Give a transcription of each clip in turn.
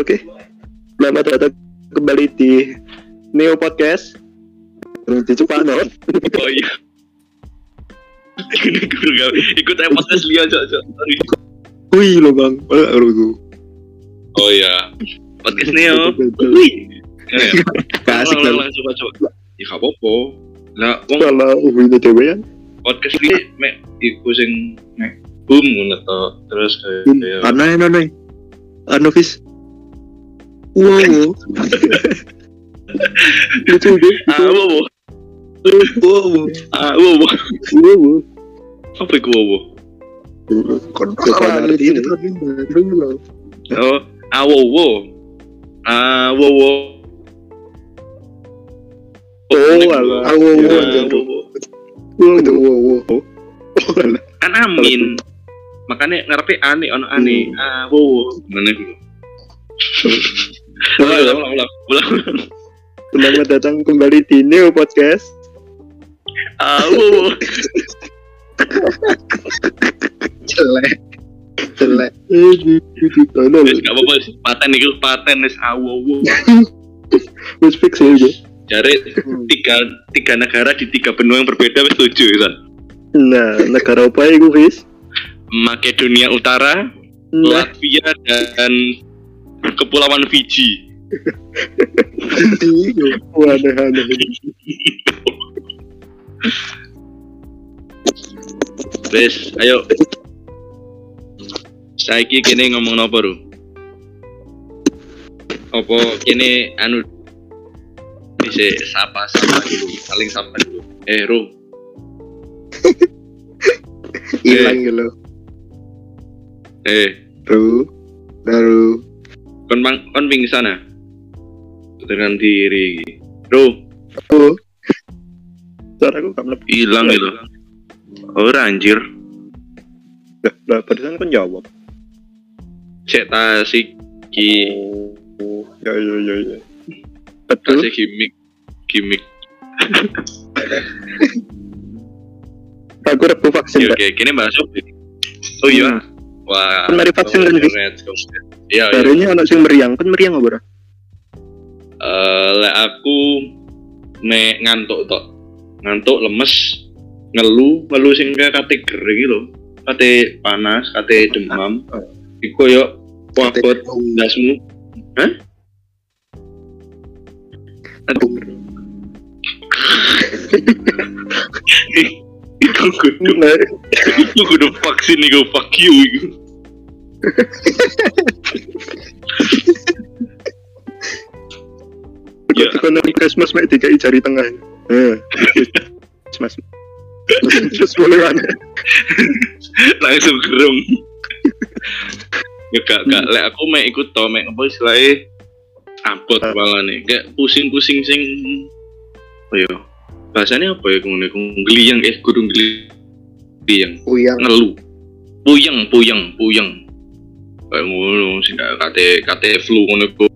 Oke. Selamat datang kembali di Neo Podcast. Di Cepano. Oh iya. Ikut podcast lihat cok cok. Wih lo bang. Oh iya. Podcast Neo. Ya. Kasih ulang, coba coba. Ya gak apa-apa. Lah wong Kalau ini dewe ya. podcast ini mek iku sing mek boom ngono to. Terus kayak kayak Aneh aneh. Anu Fis. Wow. Lucu deh. ah. Wow. Ah wo. Wow. Apa iku wo wo? Kon coba ngerti ini. Oh, ah wo wo. Ah wo wo. Oh, alah. Ah, wo, wo, Ah, anjir. wo, wo. Wow, wow, wow. Oh, alah. kan amin makanya ngarepe aneh ono aneh ah wo mana gitu ulang ulang ulang ulang Selamat datang kembali di Neo Podcast. ah wo Jelek. Jelek. Tolong. wis gak apa-apa paten iki paten wis ah wo Wis fix ya. Bro. jare tiga tiga negara di tiga benua yang berbeda wis setuju ya Nah, negara apa ya gue, Fis? Makedonia Utara Nah, Latvia dan Kepulauan Fiji. Waduh, waduh. wis ayo. Saiki kene ngomong apa ru? Apa kene anu bisa sapa sapa dulu saling sapa dulu. Eh ru. Hilang gitu. eh. Baru, baru. Kon mang kon pingsan ya dengan diri. Suara aku gak melebihi. hilang itu ora anjir Lah, lah, barusan kan jawab. cek tasik ki Oh, ya, ya, ya, ya. Betul. tasik gimmick gimmick Aku udah vaksin, Oke, Pak. oke, kini masuk. Oh iya. Wah. Kan mari vaksin go. Iya, iya. Barunya anak sing meriang, kan meriang apa, Bro? Eh, lek aku me ngantuk tok. Ngantuk lemes, ngelu, ngelu sing kayak kate gering gitu. Kate panas, kate demam. Iku yo wabot ndasmu. Hah? Aduh. Itu kudu, Nah, itu kudu vaksin iku fuck you. Ya. Ketika nanti Christmas mek dikai jari tengah. Eh. Christmas. Terus boleh mana? langsung gerung ya gak gak lek aku mek ikut to mek apa istilahnya abot Ah. malah nih kayak pusing-pusing sing oh ya bahasanya apa ya kemudian geliyang eh gurung geliyang Uyang. ngelu puyeng puyeng puyeng kayak ngono sing kayak kate kate flu ngono iku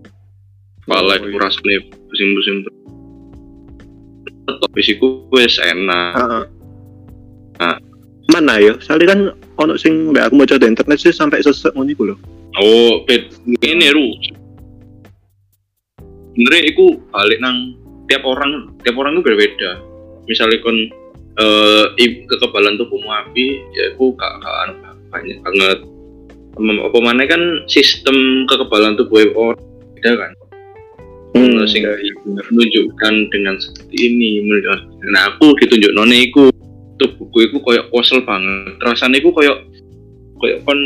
kepala Oh, iku iya. rasane pusing-pusing tapi sih wes enak Heeh. Ah. Mana ya? Soalnya kan ono sing mbak aku mau di internet sih sampai sesek ngono iku lho. Oh, bed ini ru. Sebenernya itu balik nang tiap orang, tiap orang itu berbeda. Misalnya kon eh i- kekebalan tubuhmu api, ya itu gak gak anu banyak banget. Apa mana kan sistem kekebalan tubuh orang beda kan. Hmm. Sing menunjukkan dengan seperti ini, menunjukkan. Nah aku ditunjuk none iku tubuhku iku koyo kosel banget. Rasanya iku koyo koyo kon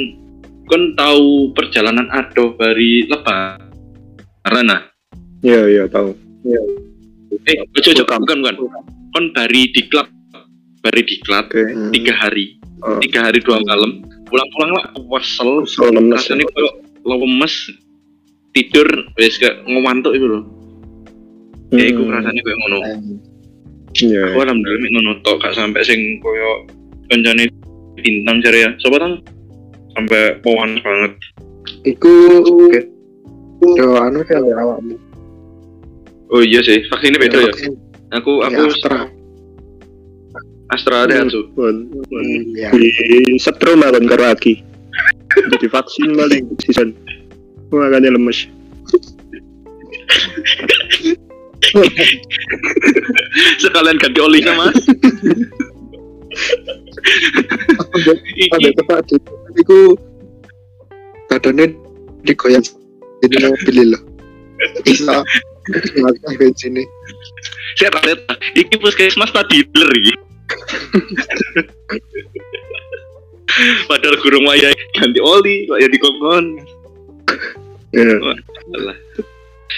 kon tahu perjalanan ado dari lebaran nah. Iya, iya, tahu. Eh, ojo ojo Bukan. bukan bukan. Kon bari di klub bari di klub Oke. tiga hari, Oh. tiga hari dua malam. Pulang-pulang lah kesel. Lemes. Rasanya koyo lemes tidur wis kayak ngewantuk itu loh. Ya iku Hmm. rasanya kayak ngono. Iya. Aku alhamdulillah mek ngono tok gak sampai sing koyo kancane bintang cari ya. Sobat kan sampai pawan banget. Iku Yo anu sih ada awakmu. Oh iya sih, vaksinnya beda ya. Aku aku Ya, Astra. Ada ya. Di setrum makan karo Aki. Jadi vaksin paling season. Makanya lemes. sekalian ganti olinya mas Ada iki tempat di iku badannya digoyang jadi mobil loh. Bisa nggak bensin nih. saya kaget iki puskesmas tadi dealer padahal gurung waya ganti oli ya dikongkon Ya.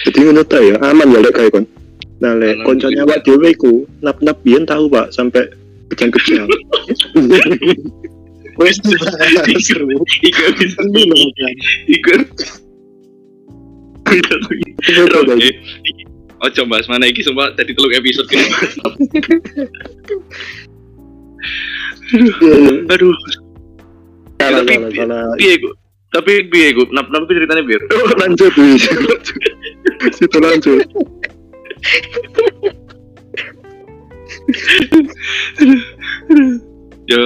Jadi menurut saya aman ya lek kayak kon. Nah lek koncone awak dhewe iku nap-nap biyen tahu Pak sampai kejang-kejang. Wes seru. iku bisa Ini loh kan. iku. Ojo bahas mana iki sumpah jadi telung episode gini. Aduh, Salah Tapi- salah salah. piye ku? Tapi piye ku? Nap nap ceritanya biar. Oh, lanjut wis. Situ lanjut. Ya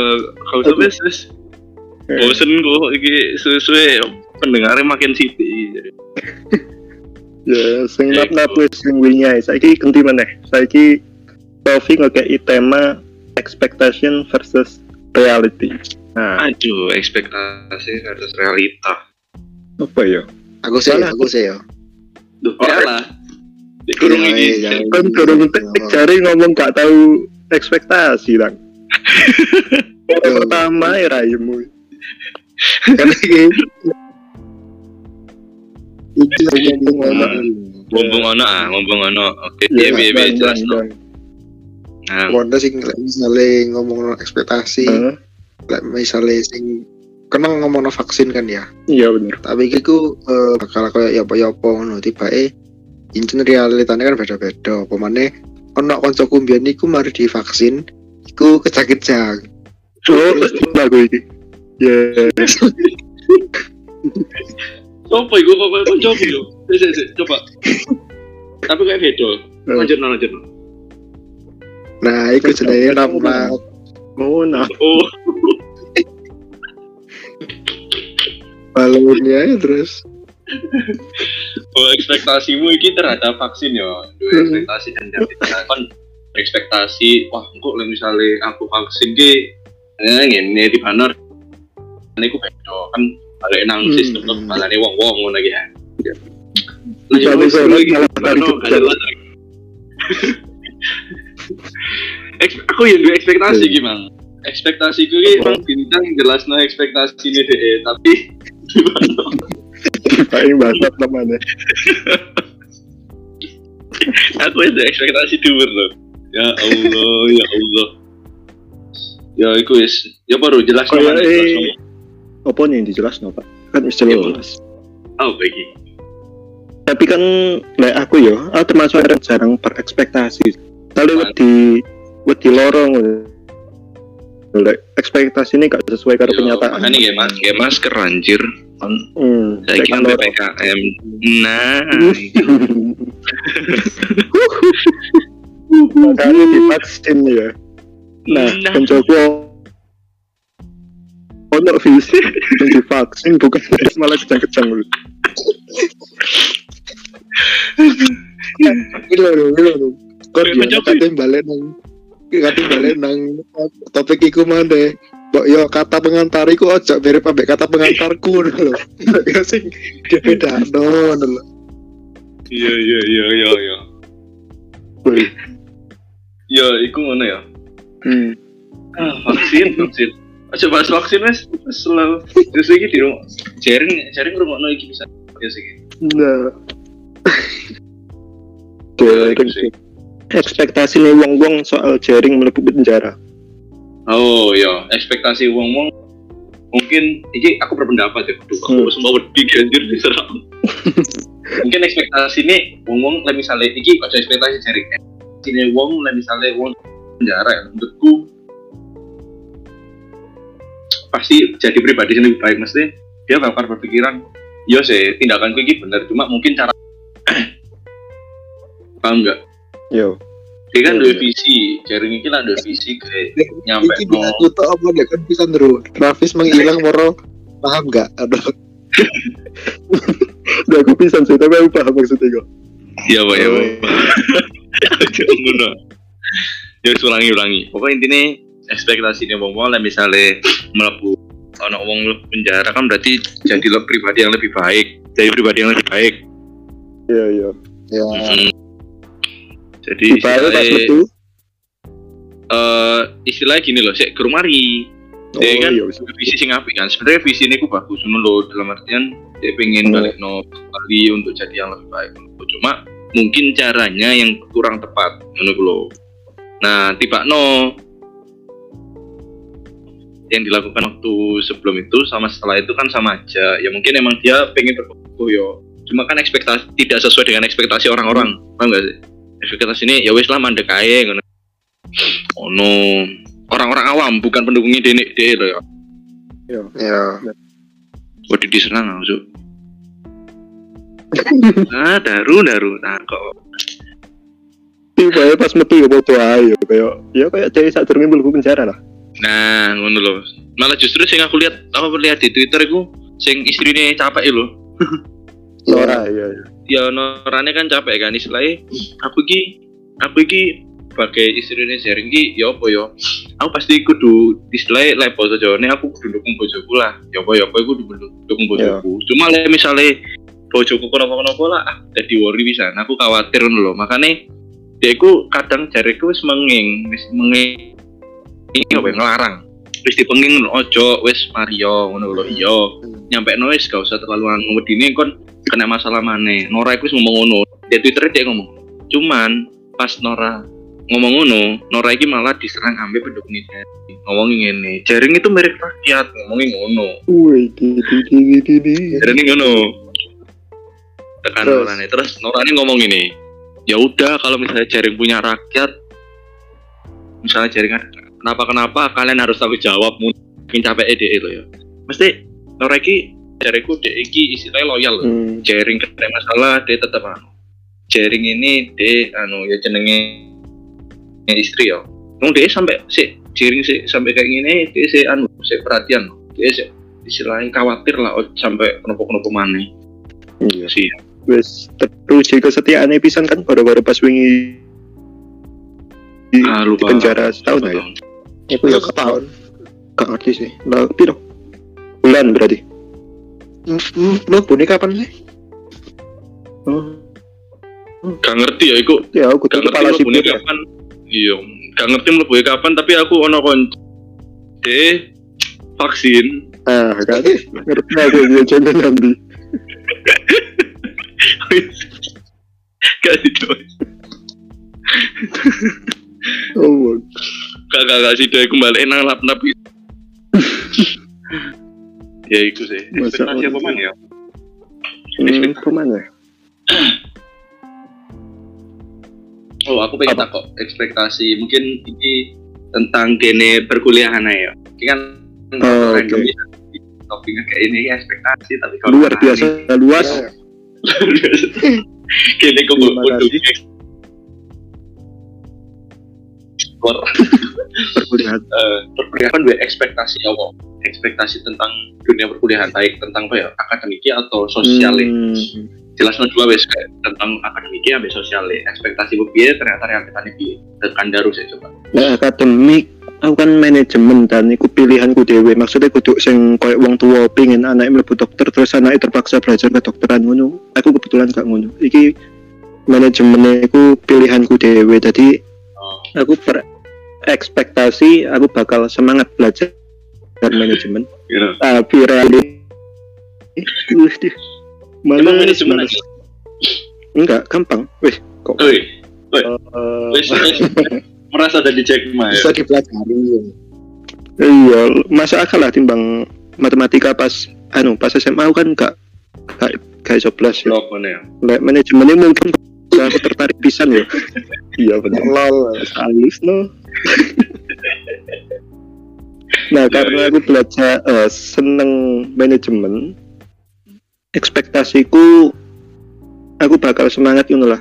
kau tuh wes wes. Bosen kok iki suwe-suwe pendengarnya makin sithik. Ya, sing nap-nap wis sing wingi ae. Saiki ganti meneh. Saiki Taufik ngekei tema expectation versus reality. Nah, Aduh, ekspektasi versus realita. apa ya? Aku sih, aku sih ya. Duh, ya lah. Di kurung Iya, iki. iya, iya. Kan teknik jari ngomong gak tahu ekspektasi lang. Pertama ya raimu. Karena iki iki ngomong ono ah, mumpung ono. Oke, piye dan- jelas dan- no. Nah, Ngono sing misale ngomong ekspektasi, Heeh. lek misale sing kenal ngomong vaksin kan ya. Iya bener. Tapi ku eh, bakal koyo ya apa-apa ngono tibae incen realitane kan beda-beda. Apa maneh ono kancaku mbiyen iku mari divaksin iku kejang-kejang. Oh, lagu iki. Ya, Sopo iku kok kok coba yo. Coba. Tapi kayak beda. Lanjut no, lanjut no. Nah, iku jenenge nama mau nah. Oh, balonnya terus oh ekspektasimu iki terhadap vaksin yo. Dua Hmm. ekspektasi dan kan ekspektasi wah lek misale aku vaksin ki eh ngene di banner ini ku beda kan ada nang sistem hmm. balane wong-wong ngono iki ya. Lanjut, bisa seru iki. aku yang dua ekspektasi Hmm. gimana ekspektasiku ki emang bintang jelas no ekspektasi ini deh tapi paling basat namanya. aku ada ekspektasi dhuwur loh ya Allah ya Allah ya iku wis ya baru jelas nomor. Apa nih yang dijelas no, Pak? Kan Iya, jelas. oh bagi Tapi kan lek aku yo, aku termasuk jarang berekspektasi. Kali Man. Wedi wedi lorong ekspektasi ini gak sesuai karo kenyataan. makanya kayak mas kayak masker anjir kan Hmm, saya kira. PPKM nah Makanya divaksin ya. Nah, Nah. koncoku ono visi yang divaksin bukan malah kejang-kejang lu. Iki lho, iki lho. Kok Kayak dia balik nang kate balik nang topik iku mande. Mbok yo kata pengantar iku aja mirip ambek kata pengantarku ngono lho. Ya sing beda ngono lho. iya iya iya iya iya Wih. ya iku mana ya Hmm. ah vaksin vaksin aja bahas vaksin mas selalu terus lagi di rumah sharing sharing rumah no iki bisa ya sih Nah. Ya, Jaring itu sih. Ekspektasi wong-wong soal jaring mlebu penjara. oh ya ekspektasi wong wong mungkin iki aku berpendapat ya kudu aku Hmm. semua wedi anjir diserang mungkin ekspektasi ini wong wong lah misalnya iki aja ekspektasi sharing sini wong lah misalnya wong penjara ya menurutku pasti jadi pribadi yang lebih baik. Mesti dia bakal berpikiran yo sih tindakanku ini bener cuma mungkin cara paham nggak Yo. dia kan Iya, dua iya. visi jaring ini lah dua visi kayak nyampe Iki no aku tau apa nek kan bisa ndro. Travis menghilang moro paham enggak? Aduh. Udah aku pisan sih, tapi aku paham maksudnya kok. Iya, Pak, ya. Oh. Aja ngono. Ya wis ulangi ulangi. Pokoknya intinya ekspektasi wong wong lah misalnya mlebu ono wong penjara kan berarti jadilah pribadi yang lebih baik. Jadi pribadi yang lebih baik. Iya, iya. Ya. Mm. Jadi pas istilahnya, metu. eh istilahnya gini loh, sik gerung mari. Oh, Dia kan iya, visi sing apik kan. Sebenarnya visi ini ku bagus ngono loh dalam artian dia pengen Hmm. balik no kembali untuk jadi yang lebih baik. Cuma mungkin caranya yang kurang tepat ku loh. Nah, tiba no yang dilakukan waktu sebelum itu sama setelah itu kan sama aja. Ya mungkin emang dia pengen berkumpul yo. Cuma kan ekspektasi tidak sesuai dengan ekspektasi orang-orang. Paham gak sih? Ekspektasi ini ya wis lah mandek ae ngono. Oh no. Orang-orang awam bukan pendukungnya Dene dia loh ya. Ya. Waduh diserang Cuk. ah daru daru nah kok Tiba pas metu ya bodo ae ya kayak ya kayak cewek sak durunge mlebu penjara lah. nah ngono loh malah justru sing aku lihat aku lihat di twitter itu sing istrinya capek lho Nora. iya iya. ya norane kan capek kan istilahnya aku ki aku ki sebagai istrinya sharing ki ya apa ya? Aku pasti kudu istilahnya saja nih aku kudu dukung bojoku lah. Ya apa ya apa aku kudu dukung bojoku. Cuma lah misalnya bojoku kenapa-kenapa lah ah jadi worry bisa aku khawatir loh makanya dia ku kadang jariku wis menging wis menging ini apa ya, ngelarang. Wis dipenging ojo wis Mario ngono lho. Iya nyampe no wis gak usah terlalu wedine kon kena masalah maneh. Nora wis ngomong ngono. Di Twitter dia ngomong cuman pas Nora ngomong ngono Nora iki malah diserang ambil pendukung dia ngomongin ngene jaring itu merek rakyat ngomongin ngono. Di di di di. jaring ngono. Tekan Terus? Nora nih. Terus Nora ini ngomong ini ya udah kalau misalnya jaring punya rakyat misalnya jaringan kenapa kenapa kalian harus tanggung jawab mungkin capek ide itu ya. Mesti Nora iki jaringku dek iki istilahnya loyal loh Hmm. jaring kena masalah dia tetap anu jaring ini dia anu ya jenenge istri ya Nung dia sampai si jaring si sampai kayak gini dia si anu si perhatian dia si istilahnya khawatir lah oh, sampai kenapa-kenapa mana Iya. sih Wes teruji kesetiaan pisan kan baru-baru pas wingi di, ah di lupa penjara setahun ya. Itu ya setahun. Gak ngerti sih. Lah, piro? Bulan berarti. Lo bunyi kapan sih? Oh, gak ngerti ya iku. Ya aku gak tuh ngerti kepala mlebu sipil ya. kapan. Iya gak ngerti mlebu kapan tapi aku ono kon de vaksin. Ah, kan ngerti. Aku dia jangan nanti. gak itu Oh, gak gak gak sih kembali nang lap tapi ya itu sih ekspektasi apa Allah. man ya hmm, ke mana? Oh, aku pengen takut ekspektasi mungkin ini tentang gene perkuliahan ya. Ini kan Oh, oke. ya. Topiknya kayak ini ya ekspektasi tapi kalau Luar biasa luas. Ya. Luar biasa. Gene kok Ekspor Perkuliahan. eh, perkuliahan dua ekspektasi apa? Ekspektasi tentang dunia perkuliahan baik tentang apa ya? Akademiknya atau sosialnya. Hmm. Jelas no dua wes tentang akademiknya ambil sosialnya. Ekspektasi berbeda ternyata realitanya piye. Tekan daru saya coba. Nah, akademik aku kan manajemen dan iku pilihanku dewe maksudnya kudu sing koyo wong tua pingin anak mlebu dokter terus anaknya terpaksa belajar kedokteran ngono aku kebetulan gak ngono iki manajemen iku pilihanku dewe jadi aku ber ekspektasi aku bakal semangat belajar manajemen gitu. tapi reality Emang malah manajemen aja? enggak gampang wih kok Oi, eh, wes merasa ada di Jack Ma ya. Bisa dipelajari. iya masa akal lah timbang matematika pas anu pas SMA kan gak gak gak iso belas ya Blok mana ya? Lek manajemennya mungkin aku tertarik pisan ya? Iya benar Lol. halus no. Nah karena aku belajar eh, seneng manajemen ekspektasiku aku bakal semangat ngono lah.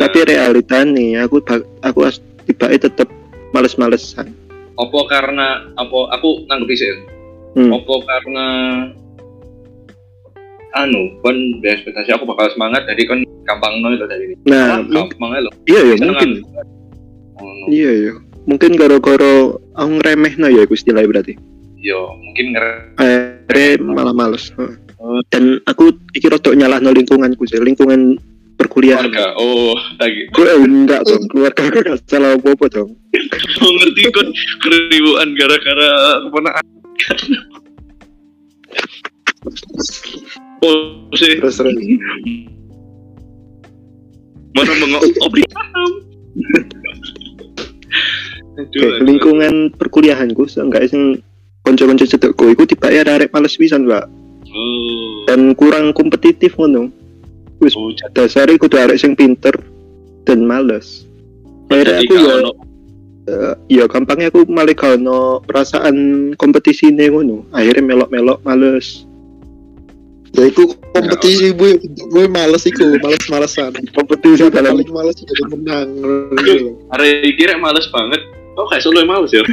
Tapi realita nih aku aku tiba-tiba tetep males-malesan. Apa karena apa aku nanggepi sih. Hmm. Apa karena anu kon ekspektasi aku bakal semangat jadi kon gampang no itu dari ini. nah gampang loh. iya ya Senengan. mungkin no. iya ya mungkin gara-gara aku ngeremehno ya iku istilahnya berarti Yo, mungkin nger akhirnya malah males. Oh. dan aku iki rodok nyalahno lingkunganku sih lingkungan perkuliahan keluarga. Oh, lagi. gue enggak dong keluarga gue gak salah apa apa dong Oh, ngerti kon keribuan gara-gara keponakan. Oh, sih. terus terus Mana. Aduh, aduh. lingkungan perkuliahanku seenggaknya sing konco-konco cedekku iku tiba ya arek males pisan mbak Oh. dan kurang kompetitif ngono wis Oh, jadi dasare kudu arek sing pinter dan males akhirnya aku ya eh, ya gampangnya aku malah gak perasaan kompetisi nih ngono akhirnya melok-melok males ya iku kompetisi bu gue males iku males-malesan kompetisi dalam paling males juga dia menang gitu. Are kira males banget. Oh, kayak solo males ya.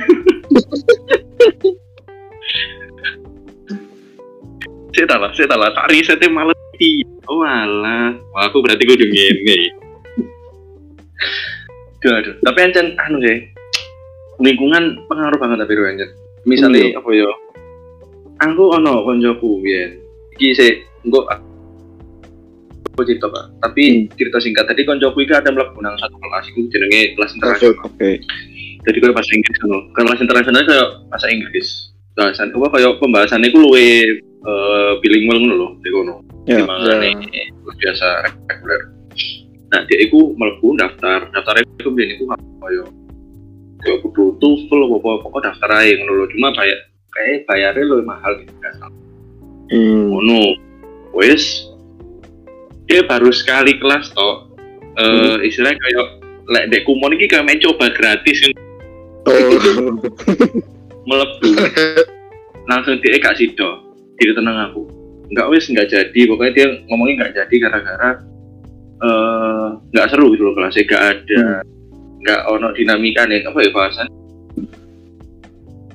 saya tak lah, saya tak lah. Tak risetnya males. Iya. Oh alah, Wah, aku berarti gue udah ngene. Aduh, aduh. Tapi ancen anu sih, lingkungan pengaruh banget tapi Ru, ancen. Misalnya apa ya? Aku ono koncoku biyen. Iki sih, engko aku cerita pak. Tapi cerita singkat. Tadi koncoku iki ada mlebu nang satu kelas iku jenenge kelas internasional. oke. Jadi kayak bahasa Inggris kan kelas internasional kayak bahasa Inggris. Bahasan apa kayak pembahasannya itu luwe uh, bilingual ngono loh di kono. Ya. Gimana luar biasa reguler. Nah dia itu melebu daftar. Daftar itu biar itu kayak kayak kudu TOEFL apa apa pokok daftar aja ngono loh cuma kayak kayak bayarnya lebih mahal gitu kan hmm. ngono wes dia baru sekali kelas toh. Eh istilahnya kayak lek dek kumon ini kayak coba gratis. Oh. Melebu. Langsung dia gak sido. Diri tenang aku. Nggak wes nggak jadi. Pokoknya dia ngomongin nggak jadi gara-gara eh nggak seru gitu loh kelasnya. Nggak ada nggak ono dinamika nih. Apa ya bahasan?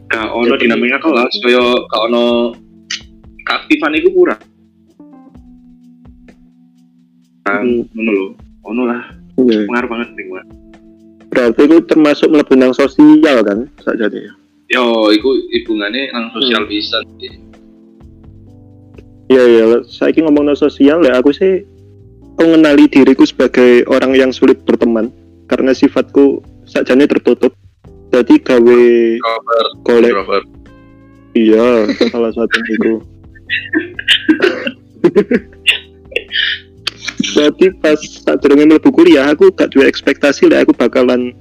Nggak ono dinamika kelas. Kayak nggak ono keaktifan itu kurang. Hmm. ngono loh ono lah. Iya. pengaruh banget nih gua berarti itu termasuk nang sosial kan saja ya yo iku hubungannya nang sosial bisa Iya iya, saya ngomong no sosial ya aku sih mengenali diriku sebagai orang yang sulit berteman. Karena sifatku sajane tertutup. Jadi gawe golek. iya salah satu itu. Jadi pas saat durunge mlebu kuliah aku gak duwe ekspektasi lah aku bakalan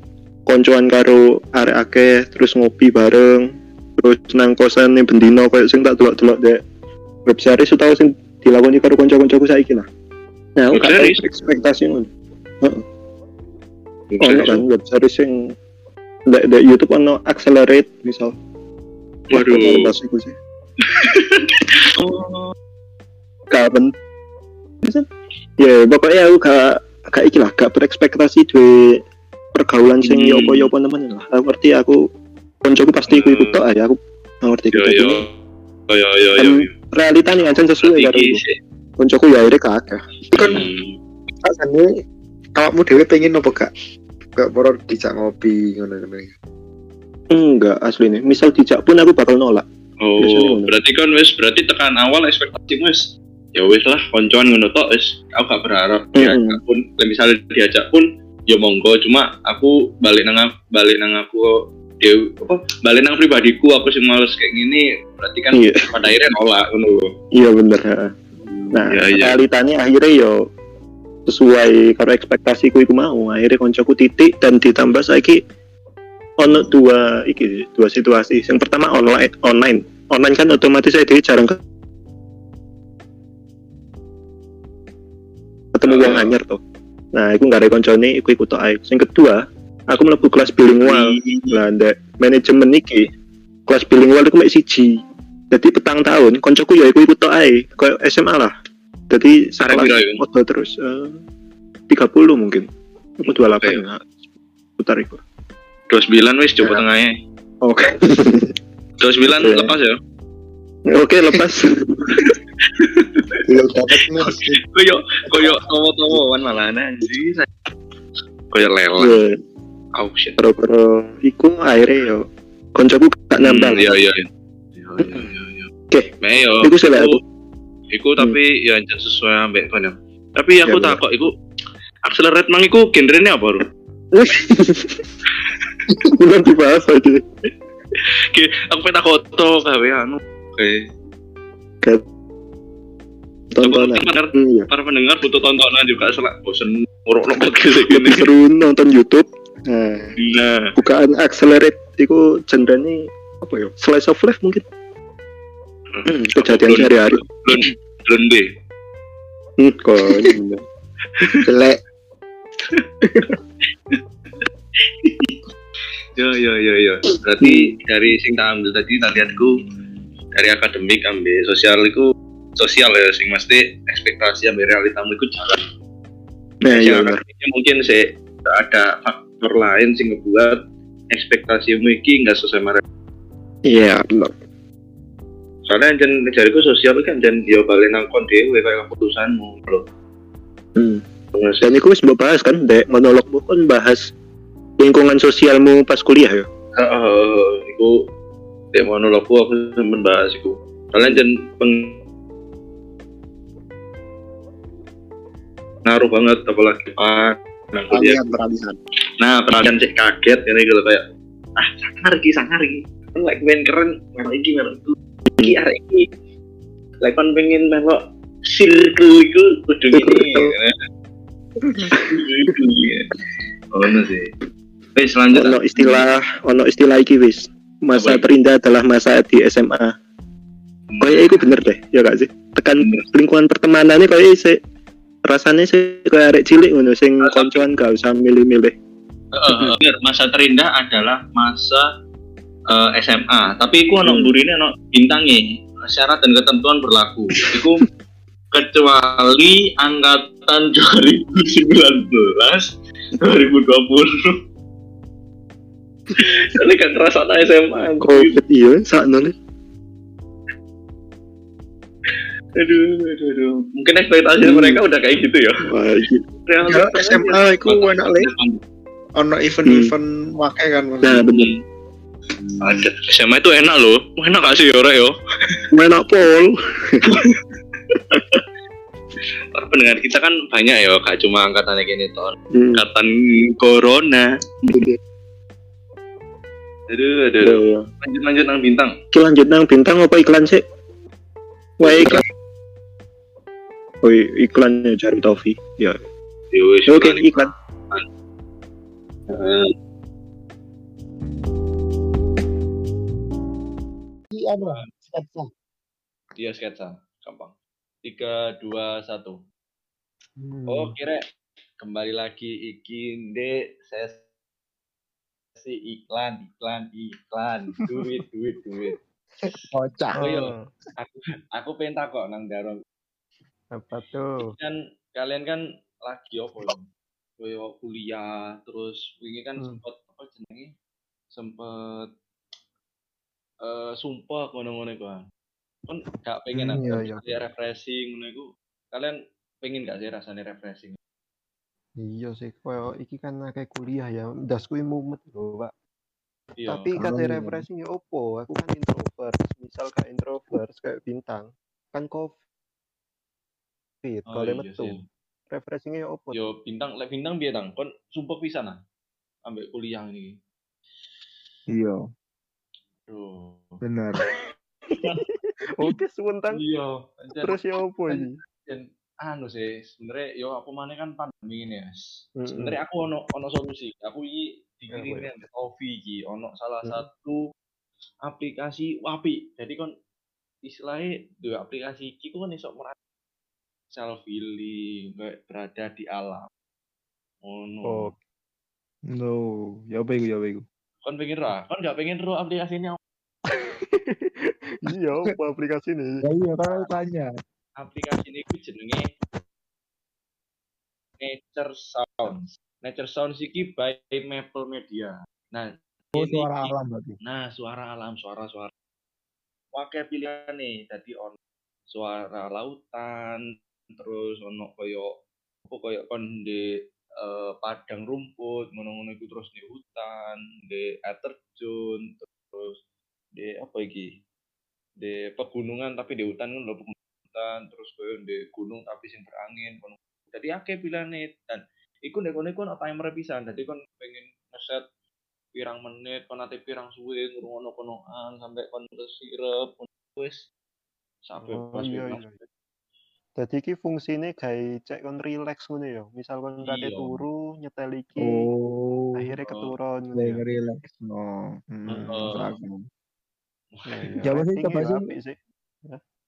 koncoan karo arek akeh terus ngopi bareng terus nang kosan ning bendino koyo sing tak delok-delok dek web series utawa sing dilakoni karo kanca-kancaku saiki lah. Nah, aku gak tau ekspektasi ngono. Ono kan web series sing ndek ndek YouTube ono accelerate misal. Waduh. Sih. Oh, Kapan? Ya, pokoknya aku gak gak iki lah, gak berekspektasi duwe pergaulan sing Hmm. yopo-yopo nemen lah. Aku ngerti aku koncoku pasti ikut ikut tok aja aku gak ngerti ikut yo yo yo yo Kan yo realitanya aja sesuai karo. Koncoku ya akhirnya kagak. kan Hmm. rasanya awakmu dewe pengen apa gak gak poro dijak ngopi ngono-ngono Enggak asli nih. Misal dijak pun aku bakal nolak. Oh, berarti kan wis berarti tekan awal ekspektasi wis ya wis lah koncoan ngono tok wis aku gak berharap Mm-mm. diajak pun misalnya diajak pun ya monggo cuma aku balik nang balik nang aku dia apa balik nang pribadiku aku sih males kayak gini berarti kan Iya. pada akhirnya nolak ngono loh. Iya bener. ha. Nah, Iya, iya. realitanya akhirnya yo sesuai karo ekspektasiku iku mau. Akhirnya koncoku titik dan ditambah saiki ono dua iki dua situasi. Yang pertama online online. Online kan otomatis saya jadi jarang ke- ketemu Ah. anyar tuh. Nah, iku nggak ada koncone, iku ikut ae. Yang kedua, aku mlebu kelas bilingual. Lah, ndek manajemen iki kelas bilingual iku mek siji. Jadi petang tahun, koncoku ya iku ikut ae, koyo SMA lah. Jadi iku? foto terus eh, 30 mungkin. Aku 28 Oke. ya. Putar iku. 29 wis coba tengahnya. Oke. 29 Oke. lepas ya. Oke, lepas. belum dapat musik koyo koyo towo-towoan malah anjing koyo lele Iya, oh shit karo-karo iku akhirnya yo koncoku gak nambah. Hmm, iya iya iya iya iya iya Oke. Nah, yo Iku sih aku. iku tapi ya sesuai ambek kono tapi aku Ya, takut iku accelerate mang iku genrenya apa bro Bukan dibahas aja. Oke, aku pengen takut to gawe anu oke Tontonan. Pendengar, iya. para pendengar butuh tontonan juga selak bosen nguruk podcast gini Lebih seru nonton YouTube. Nah, nah bukaan accelerate iku cenderungnya apa ya? Slice of life mungkin. Hmm, kejadian sehari-hari. belum belum deh Hmm, konyol. jelek Yo yo yo yo. Berarti dari sing tak ambil tadi talianku dari akademik ambil sosial itu sosial ya sing mesti ekspektasi ambil realitamu itu jalan. Nah, iya akademiknya mungkin sih ada faktor lain sing ngebuat ekspektasimu iki nggak sesuai sama. Iya, benar. Soalnya jen jariku sosial kan jen yo balik nangkon dhewe kayak keputusanmu loh. Hmm. Dan itu wis mbok bahas kan, dek monologmu kan bahas lingkungan sosialmu pas kuliah ya. Heeh, iku dek monologku aku sempat bahas iku. Soalnya jen peng ngaruh banget apalagi ah kuliah. peralihan peralihan Nah, peralihan cek kaget ini gitu kayak ah sangar iki sangar iki. Kan lek pengen keren melok iki melok itu. Iki arek iki. Lek kon pengen melok circle iku kudu gini. Ya. Oh, sih. Wes lanjut. Ono istilah, ono istilah iki wis. Masa Apa? terindah adalah masa di SMA. Kayak itu bener deh, ya gak sih? Tekan Bener. lingkungan pertemanan ini kayak sih rasanya sih kayak arek cilik ngono sing koncoan gak usah milih-milih. Heeh, bener. masa terindah adalah masa eh, SMA. Tapi iku ono Hmm. burine ono bintangnya. Syarat dan ketentuan berlaku. Iku kecuali angkatan 2019 2020 Ini kan terasa anak SMA Covid iya, saat nol. aduh, aduh, aduh. Mungkin ekspektasi Hmm. mereka udah kayak gitu ya Wah, iya. Ya, SMA iku enak le ono event-event wakai kan Nah, bener. ada SMA itu enak loh enak gak sih ya Rek, yo Enak pol. Para pendengar kita kan banyak ya, gak cuma angkatan gini ton, Hmm. angkatan corona. Aduh, aduh, aduh. iya. Lanjut, lanjut nang bintang. Oke, lanjut nang bintang apa iklan sih? Wah iklan. Oh iklannya cari Tofi. Ya. Yowes, Oke iklan. Eh, Iya anu sketsa Iya sketsa, gampang. Tiga, dua, satu. Hmm. Oh, kira kembali lagi iki ndek sesi iklan, iklan, iklan, duit, duit, duit. kocak Oh, iya. Aku aku pengen takok nang Darong. apa tuh kan kalian kan lagi apa ya? Koyo kuliah terus wingi kan Hmm. sempet apa jenenge? Sempet eh sumpah ngono-ngono iku. kan. Kan gak pengen Hmm, aku iya, iya. ya refreshing ngono iku. Kalian pengen gak sih rasanya refreshing? Iya sih koyo iki kan kayak kuliah ya dasku mumet lho pak Iya. tapi kalau kate iya. refreshing ya opo aku kan introvert misal kayak introvert kayak bintang kan covid Oh, kalau iya metu sih. refreshingnya ya opo Yo bintang lek bintang piye tang? Kon sumpah pisan ah. Ambek kuliah ini. iya Aduh. bener oke sebentar Iya. terus ya opo ini dan anu sih sebenarnya yo apa mana kan pandemi ini ya sebenarnya aku ono ono solusi. Aku ini Apa dikirim ya? dengan Ovi iki ono salah Mm. satu aplikasi wapi jadi kon istilahnya dua aplikasi iki ku kan iso merasa self healing kayak berada di alam. Ono oh. No. Ya apa iku ya apa iku? Kon pengen ra kon gak pengen ro aplikasi ini iya apa aplikasi ini? Ya iya kan aku tanya aplikasi ini jenenge Nature Sounds. Nature Sounds iki by Maple Media. Nah oh ini suara iki- alam berarti. Nah, suara alam, suara-suara. Pakai pilihan nih, tadi on suara lautan terus ono koyo apa koyo kon di eh, padang rumput ngono-ngono iku terus di hutan di air terjun terus di apa iki? Di pegunungan tapi di hutan kan lho pegunungan terus koyo di gunung tapi sing berangin kono jadi akeh pilihane dan iku nek kono iku ono timer pisan jadi kon pengen ngeset pirang menit kon ate pirang suwe ngrungokno konoan sampai kon sirep wis sampai Oh, pas iya, iya. Jadi iki fungsine gawe cek kon relax ngono ya. Misal kon kate Iya. turu nyetel iki Oh, akhirnya keturun ngono lagi ya. relax. Oh, hmm, iya. Ya, apa sih, coba ya sih?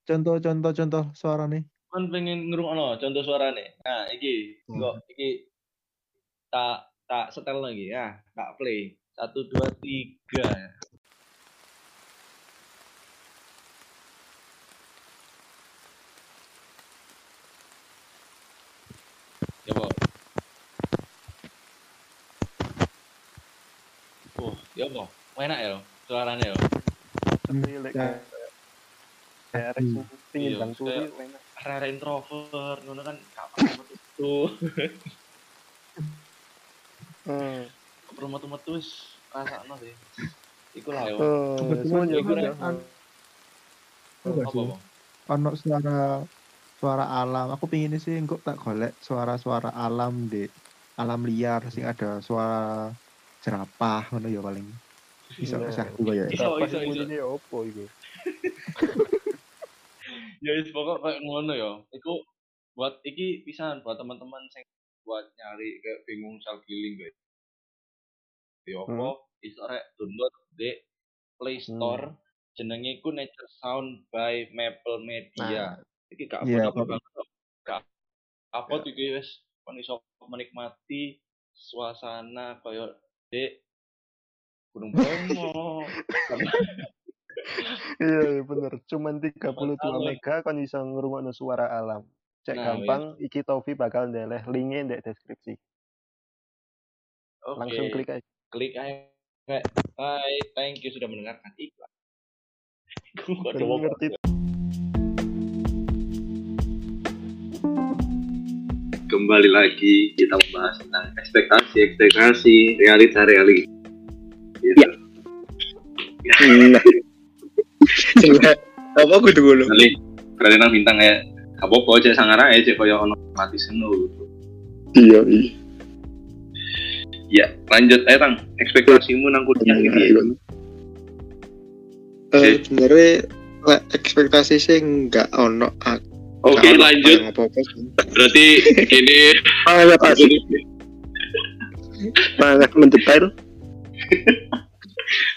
Apik sih. Contoh-contoh contoh suara nih. kan pengen ngrungokno contoh suarane. Nah, iki Hmm. kok iki tak tak setel lagi ya, tak play. Satu dua tiga. Ya, Bo. Oh, ya, Bo. Enak ya, suaranya ya. Ya. Hmm. pingin bang enak. Rare introvert, ngono kan gak pernah metu. Hmm. Perlu metu-metu wis rasakno sih. Iku lah yo. Kebetulan udah. rek, an- Apa, sih? Ono suara suara alam. Aku pingin sih engkau tak golek suara-suara alam di alam liar sing ada suara jerapah ngono ya paling. Bisa bisa juga ya. Iso, iso, sih opo iku? Ya wis pokok kayak ngono yo. Iku buat iki pisan buat teman-teman sing buat nyari kayak bingung self healing guys. Yo apa iso rek download di Play Store jenenge iku Nature Sound by Maple Media. Iki gak Iya, apa-apa apa- banget kok. Gak apa tuh iki wis kon iso menikmati suasana koyo di Gunung Bromo. Iya, iya, bener. Cuman 32 Alam. mega kon iso ngrungokno suara alam. Cek Nah, gampang, iki Tofi bakal ndeleh linknya di deskripsi. Oke. Langsung klik aja. klik aja bye thank you sudah mendengarkan iklan jawab ngerti kembali lagi kita membahas tentang ekspektasi ekspektasi realita realita gitu. Nah. Apa aku dulu kali kali nang bintang ya apa apa aja sangara aja kaya ono mati seno gitu. Iya, iya. ya lanjut aja tang ekspektasimu nang kuliah gitu ya iya. Eh, sebenarnya ekspektasi sih nggak ono oke ono lanjut sih. berarti ini Sangat asik, sangat mendetail.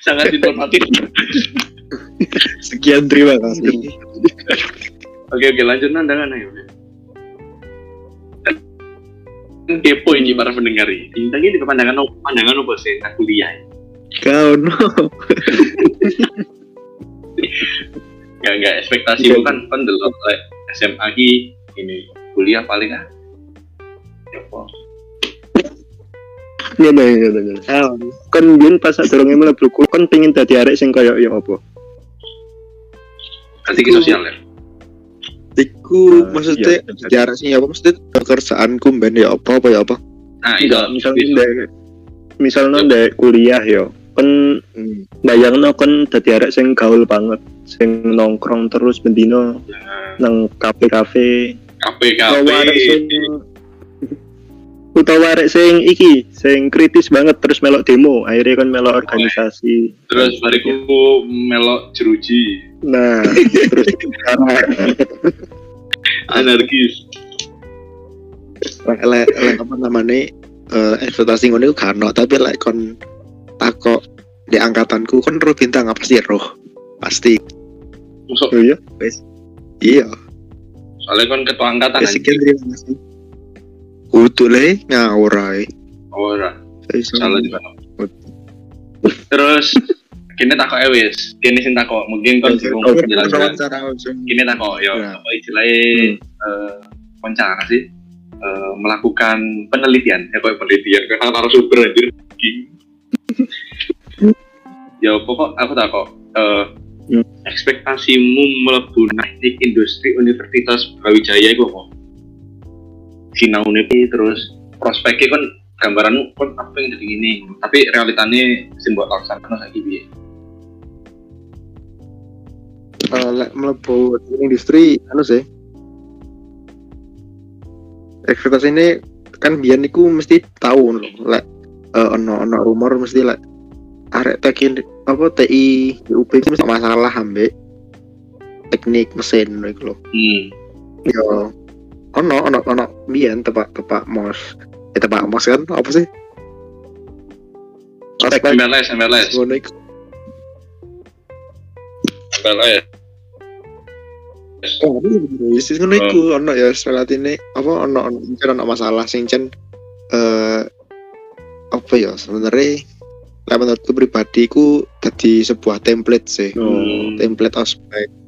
sangat informatif Sekian terima kasih. Oke oke lanjut ayo. Kan kepo ini para pendengar ini. Ini pandangan apa? Pandangan apa sih nak kuliah? Kau no. Enggak enggak ekspektasi Iya. kan kan delok like, SMA ki ini kuliah paling ah. Ya apa? Ngene ngene ngene. Kau. Kon biyen pas sadurunge mlebu kuliah kon pengin dadi arek sing kaya ya apa? Kasih sosial ya. Iku Nah, maksudnya iya. jarak sih apa maksudnya pekerjaanku ben ya apa apa ya apa. Nah, Enggak, iya. misalnya ndek misalnya ndek kuliah ya. Kon Hmm. bayangno kon dadi arek sing gaul banget, sing nongkrong terus bendino nang kafe-kafe. KPKP. Utawa arek sing iki, sing kritis banget terus melok demo, akhirnya kon melok organisasi. Terus bariku melok jeruji, Nah, terus anarkis. lek lek apa namanya eh ekspektasi ngono iku gak ono, tapi lek kon takok di angkatanku kon roh bintang apa sih? Roh pasti. Masuk. Oh iya, iya. Soalnya kan ketua angkatan sekian terima kasih kudu le ngawur ae Oh, ora. Salah juga. Terus kini takok eh wis. Kini sing takok. Mungkin kan menjelaskan Wawancara langsung. kini takok yo. Ya. apa istilahnya eh wawancara sih. Eh, melakukan penelitian. Ya kayak penelitian? Kan narasumber anjir. Ya pokok aku takok. Eh Hmm. ekspektasimu mlebu teknik industri Universitas Brawijaya iku apa? Sinaune terus prospeknya kan gambaranmu kan apa yang jadi gini tapi realitanya sing mbok laksanakan saiki piye? Eh, lek mlebu industri anu sih. Ekspektasi ini kan biyen niku mesti tahu lho. Lek eh, ono ono rumor mesti lek arek teknik apa TI UP itu mesti masalah ambek teknik mesin lho. Hmm. yo. Ono ono ono biyen tepak tepak mos eh tepak mos kan? Apa sih? Ospek MLS, MLS, iku MLS. Oh, wis ngono iku ono ya relatine apa ono ono ono masalah sing cen eh apa ya sebenarnya? Lah menurutku pribadi ku dadi sebuah template sih. Hmm. template ospek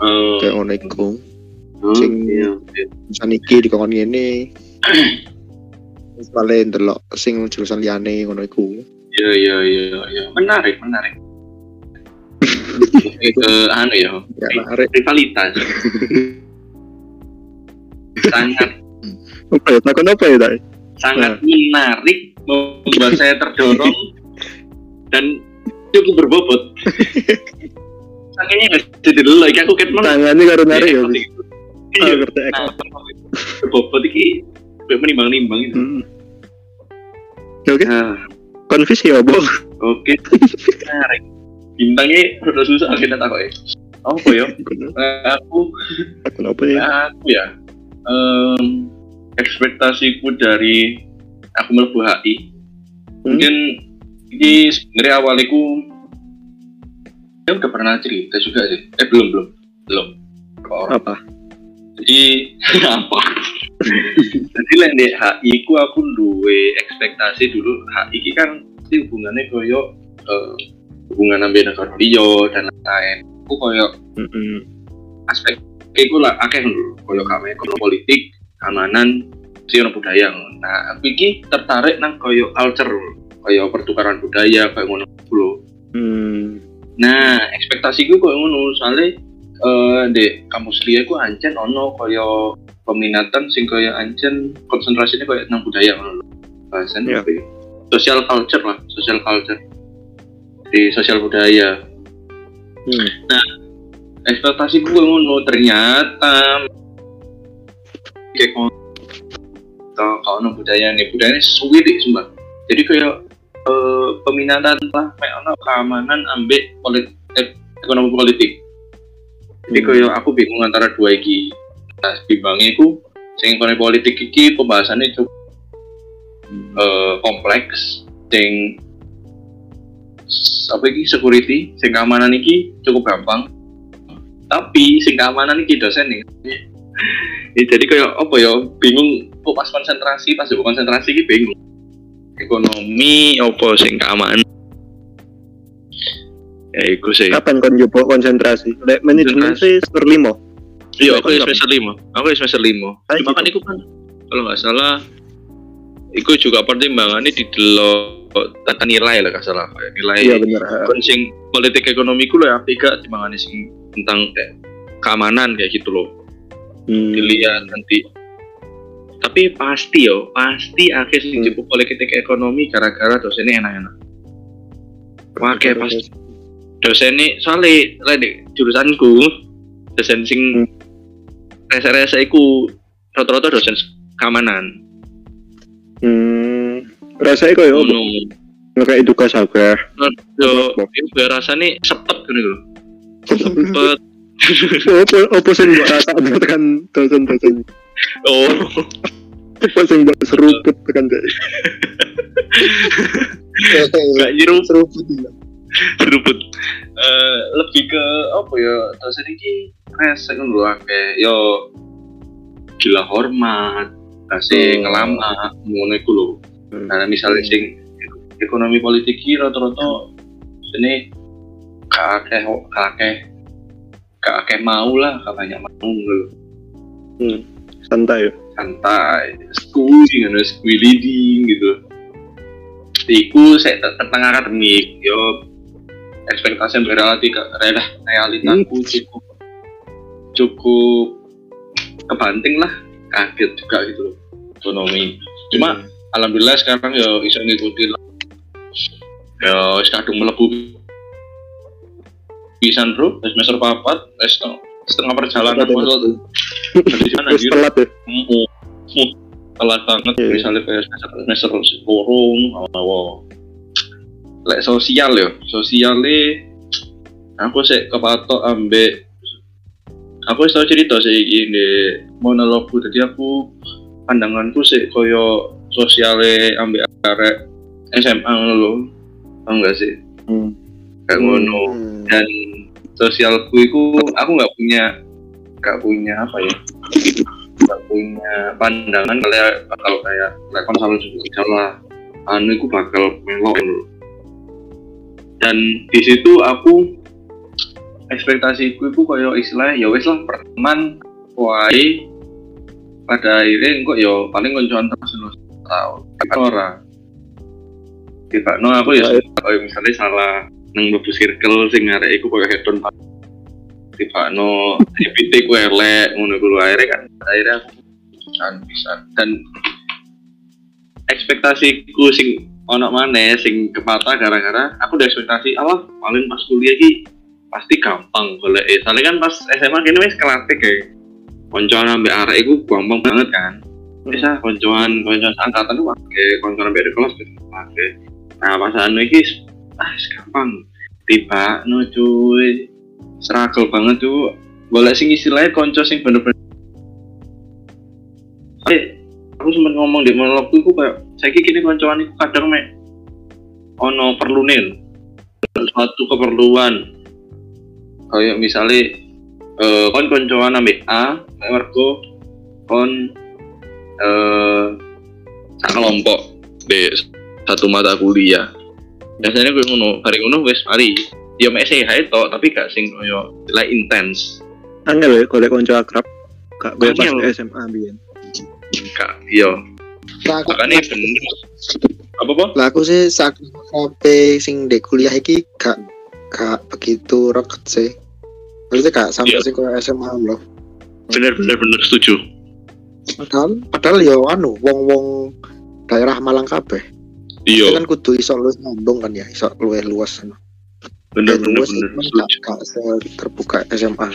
Oh, kayak ngono iku oh, sing- iya, iya. jurusan iki dikon ngene paling ndelok sing jurusan liyane ngono iku Iya, iya, iya, iya. Menarik, menarik. Ke anu ya, ya arek rivalitas. sangat Apa ya? Takon apa ya, Dai? sangat menarik membuat saya terdorong dan cukup berbobot. Saking nggak jadi dulu aku ket mana? Tangannya karo narik ya. Iya, Ah, ngerti nah, berbobot iki kayak menimbang-nimbang itu. Hmm. Ya, Oke, Nah, konfis ya, Bo. oke, menarik. Bintangnya udah susah kita tahu ya. Apa ya? Aku Takon apa ya? aku ya em, ekspektasiku dari aku melebu HI Hmm. mungkin ini sebenarnya awaliku ya udah pernah cerita juga sih eh belum belum belum Ke orang. Apa? Jadi apa jadi lain di HI ku aku duwe ekspektasi dulu. HI ki kan pasti hubungannya koyo eh, hubungan ambil negara liyo dan lain-lain. Aku koyo Mm-mm. aspek iku lah akeh lho. Koyo kame koyo politik keamanan sih budaya. Nah aku iki tertarik nang koyo culture koyo pertukaran budaya koyo ngono lho. Hmm. nah ekspektasiku koyo ngono. Soalnya eh di kampus liya ku ancen ono koyo peminatan sing koyo ancen konsentrasinya koyo nang budaya ngono lho. Bahasan Iya. ya? social culture lah social culture. Di sosial budaya. Hmm. ekspektasi gue ngono ternyata kayak kalau kalau ono budaya nih. Budayanya suwi deh sumpah. Jadi kayak eh, peminatan lah kayak ono keamanan ambek politik ekonomi politik jadi Hmm. kayak aku bingung antara dua iki. Nah bimbangnya ku sing politik iki pembahasannya cukup eh, kompleks sing apa iki security sing keamanan iki cukup gampang. Tapi sing keamanan iki dosen nih. Ya, jadi kayak apa ya bingung kok pas konsentrasi pas konsentrasi iki bingung. Ekonomi apa sing keamanan ya iku sih Kapan kon nyoba konsentrasi? Lek manajemen sih semester lima. iya aku ya semester lima aku ya semester lima Ah, cuma gitu. kan iku kan kalau nggak salah iku juga pertimbangannya di delok tata nilai lah salah kayak nilai Iya bener. sing politik ekonomi ku lah apik gak timbangane sing tentang kayak keamanan kayak gitu loh Hmm. dilihat nanti tapi pasti yo pasti akhir sing Hmm. jebuk politik ekonomi gara-gara dosennya enak-enak Wake pas dosennya soalnya lah di jurusanku dosen sing Hmm. rese-rese iku rata-rata dosen keamanan Hmm. Rasanya ya ngono nggak kayak tugas apa? yo biar rasanya sepet gitu loh sepet Apa apa sing mbok rasa tekan dosen-dosen. oh Apa sing mbok seruput tekan dek. gak nyiru seruput ya seruput Eh, lebih ke apa ya dosen ini rese kan lho akeh yo gila hormat kasih Oh. ngelama ngono iku lho Hmm. karena misalnya sing ekonomi politik ki rata-rata sini gak akeh gak akeh mau lah gak banyak mau lho Santai. ya. santai skui ngono skui leading gitu iku saya tentang akademik yo ekspektasi yang realita realita realitaku cukup cukup kebanting lah. Kaget juga gitu loh. Ekonomi. Cuma alhamdulillah sekarang ya bisa ngikutin lah. Ya kadung melebu pisan bro. Semester papat no, setengah perjalanan masuk. dari sana anjir. telat ya. telat banget. Iya. misalnya kayak semester semester kurung awal lek sosial ya sosialnya aku sih kepatok ambek aku tau cerita sih ini monologku jadi aku pandanganku sih koyo sosiale ambek arek SMA lho. Tau gak sih? Hmm. kayak ngono. Hmm. dan sosialku itu aku nggak punya nggak punya apa ya? Nggak punya pandangan kayak bakal kayak kayak konsol juga. Lah anu itu bakal melok dan di situ aku ekspektasiku itu kayak istilah ya wes lah perteman wae. Pada akhirnya kok ya paling koncoan terus terus tahu ora. Tiba no aku ya kayak misalnya salah nang mlebu circle sing arek iku koyo hedon tiba no GPT ku elek ngono ku akhirnya kan akhirnya aku kan bisa dan ekspektasiku sing ono mana sing kepatah gara-gara aku udah ekspektasi Allah paling pas kuliah ki pasti gampang boleh eh soalnya kan pas SMA kini wes kelatih kayak koncoan ambek arek iku gampang banget kan. Bisa koncoan koncoan angkatan itu pakai koncoan ambek di kelas gitu pakai nah pas anu iki ah gampang. Tiba no cuy. Struggle banget tuh boleh sing istilahnya konco sing bener-bener eh aku sempat ngomong di monolog tuh kayak saya kini koncoan itu kadang mek ono perlu nih suatu keperluan kayak misalnya eh kon koncoan ambek A mergo kon eh kelompok di satu mata kuliah biasanya gue ngono hari ngono wes mari ya mek sehat itu tapi gak sing koyo like intens Angel ya kalau konco akrab. Kak gue pas. SMA biyen. gak iya Lah aku, makanya bener apa po lah aku sih sak sampai sing di kuliah iki gak gak begitu reket sih. Maksudnya gak sampai Iya. sing kayak SMA loh. bener bener bener setuju Padahal padahal ya anu wong-wong daerah Malang kabeh. iya kan kudu iso luwes nyambung kan ya, iso luwes luas. bener Ya, bener bener setuju gak, gak terbuka SMA.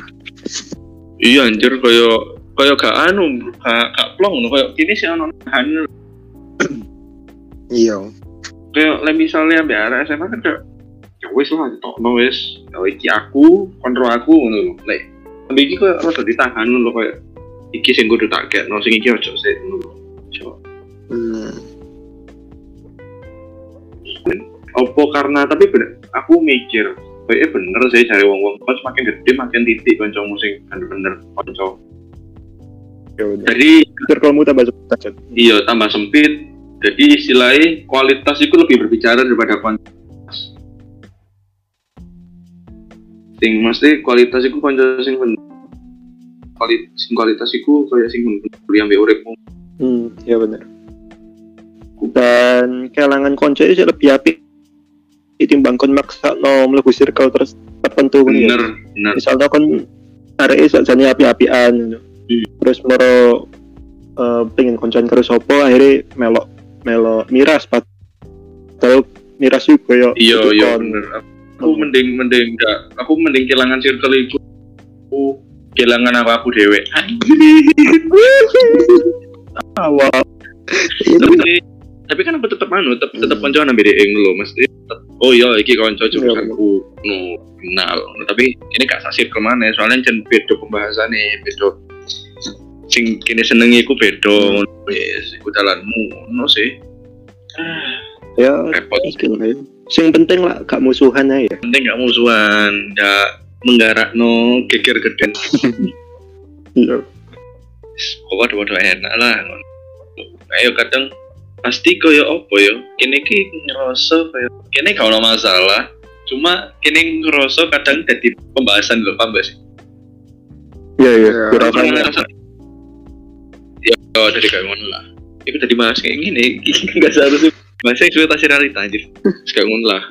iya anjir koyo koyo gak anu gak gak plong ngono koyo kini sih ono nahan Iya. koyo le misalnya ambek arek SMA kan kayak ya wis lah tokno wis ya iki aku kontrol aku ngono lho lek ambek iki koyo rada ditahan lho koyo iki sing kudu tak gekno sing iki ojo sik ngono lho Ojo. Hmm. opo karena tapi bener aku mikir kayaknya bener sih cari wong wong pas makin gede makin titik konco musik bener-bener konco Ya udah. jadi Circlemu tambah sempit iya tambah sempit jadi istilahnya kualitas itu lebih berbicara daripada kuantitas sing mesti kualitas itu konco sing bener kualitas sing kualitas itu kayak sing bener kuliah ambek uripmu Hmm, ya benar. Dan kelangan konco itu lebih apik ditimbang kon maksa no mlebu circle terus tertentu kan ya. bener bener Misalnya kon arek iso jane api-apian gitu. Hmm. Terus moro eh, pengen koncoan karo sapa akhirnya melok melok miras padahal miras juga ya iya iya bener. Aku mending mending enggak aku mending kehilangan circle itu aku kehilangan apa aku dewe awal. Tapi tapi kan aku tetap anu tetap tetap Hmm. koncoan ambil ing lho mesti oh iya iki konco Iya, jurusanku no kenal tapi ini gak sasir ke mana soalnya jen beda pembahasannya beda sing kini senengi iku beda ngono wis iku dalanmu ngono sih ya repot ya. Sing penting lah gak musuhan aja ya. penting gak musuhan gak menggarak no geger geden Iya. pokoknya waduh enak lah ngono. ayo kadang pasti koyo opo yo kene ki ngerasa koyo kene gak ono masalah cuma kene ngerasa kadang jadi pembahasan lho paham gak sih iya. Iya. Kurang oh, dari kayak ngono lah itu jadi bahas kayak gini nggak seharusnya bahasa ekspektasi realita anjir Terus kayak ngono lah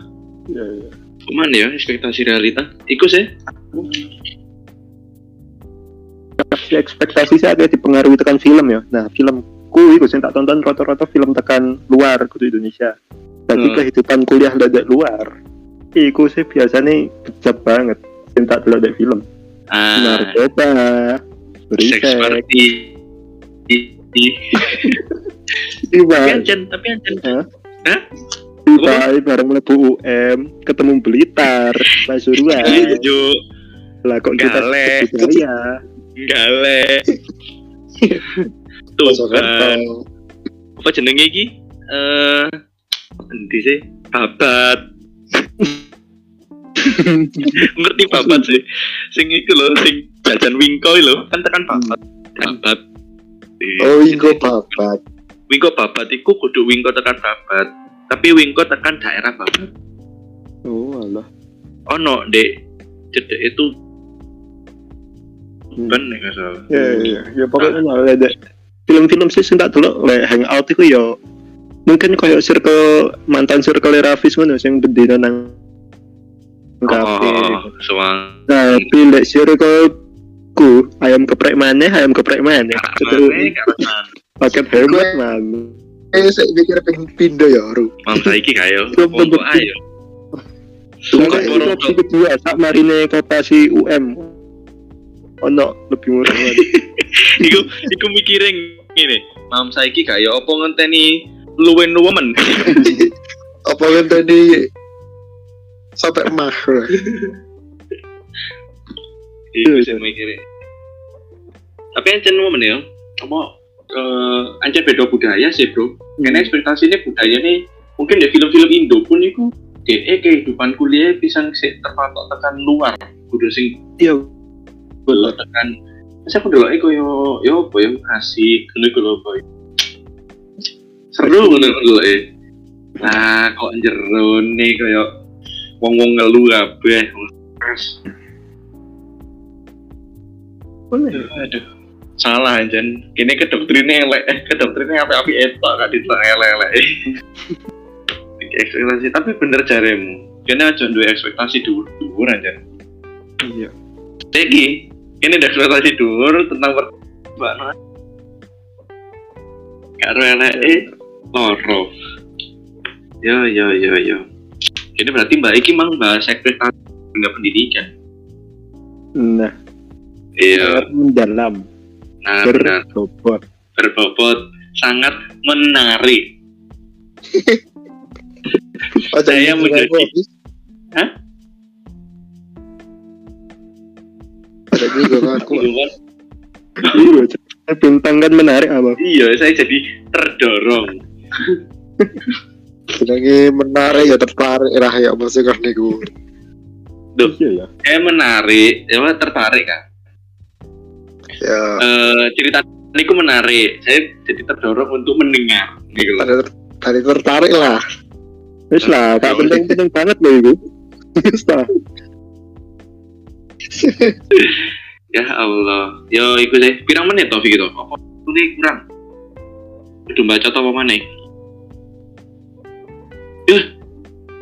Iya iya. Ke mana ya ekspektasi realita? Iku sih. Si ekspektasi saya agak dipengaruhi tekan film ya. Nah, filmku itu saya tak tonton rata-rata film tekan luar kudu Indonesia. Jadi Hmm. kehidupan kuliah dari luar. Iku sih biasanya bejat banget. Saya tak dari film. Ah, Narkoba, seks party. I- Tapi tiba, ancen, tapi ancen. Hah? Tiba bareng mlebu UM, ketemu Blitar, Pasuruan. Ayo, Lah kok kita budaya. gale. Tuh, kan. apa jenenge iki? Eh, endi sih? Babat. Ngerti babat sih. Sing iku lho, sing jajan wingko lho, kan tekan babat. Babat. Oh, iku babat. Wingko babat iku kudu wingko tekan babat. Tapi wingko tekan daerah babat. Oh, alah. Ono, Dek. Cedek itu Hmm. kan nek salah. Ya, ya, ya, ya pokoknya lah ada film-film sih sing tak delok lek hangout iku ya mungkin koyo circle mantan circle Rafis ngono sing bendina nang kafe. Oh, soang. Tapi lek circle ku ayam geprek maneh, ayam geprek Mana paket hemat man. Eh, saya pikir pengen pindah ya, Ru. mam saiki kayo. Tentu. ayo. Borong opsi kedua sak marine koperasi UM. Ono lebih murah iku iku mikirin ngene mam saiki gak ya apa ngenteni luwen woman Apa tadi sampai mah. Iku sing mikirin. Tapi ancen woman ya apa eh ancen beda budaya sih bro. Karena ekspektasinya budaya nih mungkin di film-film Indo pun iku DE kehidupan kuliah bisa sih terpatok tekan luar. Kudu sing Iya. dulu tekan. Saya aku dulu iku yo yo apa ya asik iku lho boy seru ngono dulu eh nah kok jero nih kaya wong-wong ngeluh kabeh Mas. Boleh. aduh salah anjen kini kedoktrinnya elek eh kedoktrinnya apa api etok gak ditelok elek elek ekspektasi tapi bener jaremu kini aja duwe ekspektasi dulu dulu anjen Iya. Lagi, ini ada ekspektasi dulu tentang perkembangan. Karo elek loro. Yo yo yo yo. Ini berarti Mbak Iki mang bahas ekspektasi dunia pendidikan. Nah, Iya, sangat mendalam, nah berbobot. Berbobot sangat menarik. Oh, Saya jadi menjadi-. Hah? Ada juga aku. Iya, jadi bintang kan menarik apa? Iya, saya jadi terdorong. Jenenge menarik ya tertarik lah ya maksud kan niku. Iya ya. Saya menarik, ya tertarik kan. Ya, Eh cerita ini menarik. Saya jadi terdorong untuk mendengar. Gitu loh. tadi tertarik lah. Wis lah, tak penting-penting banget loh itu. Wis lah. Ya Allah. Yo iku sih. Pirang menit to gitu. Apa ini kurang? Kudu baca apa mana?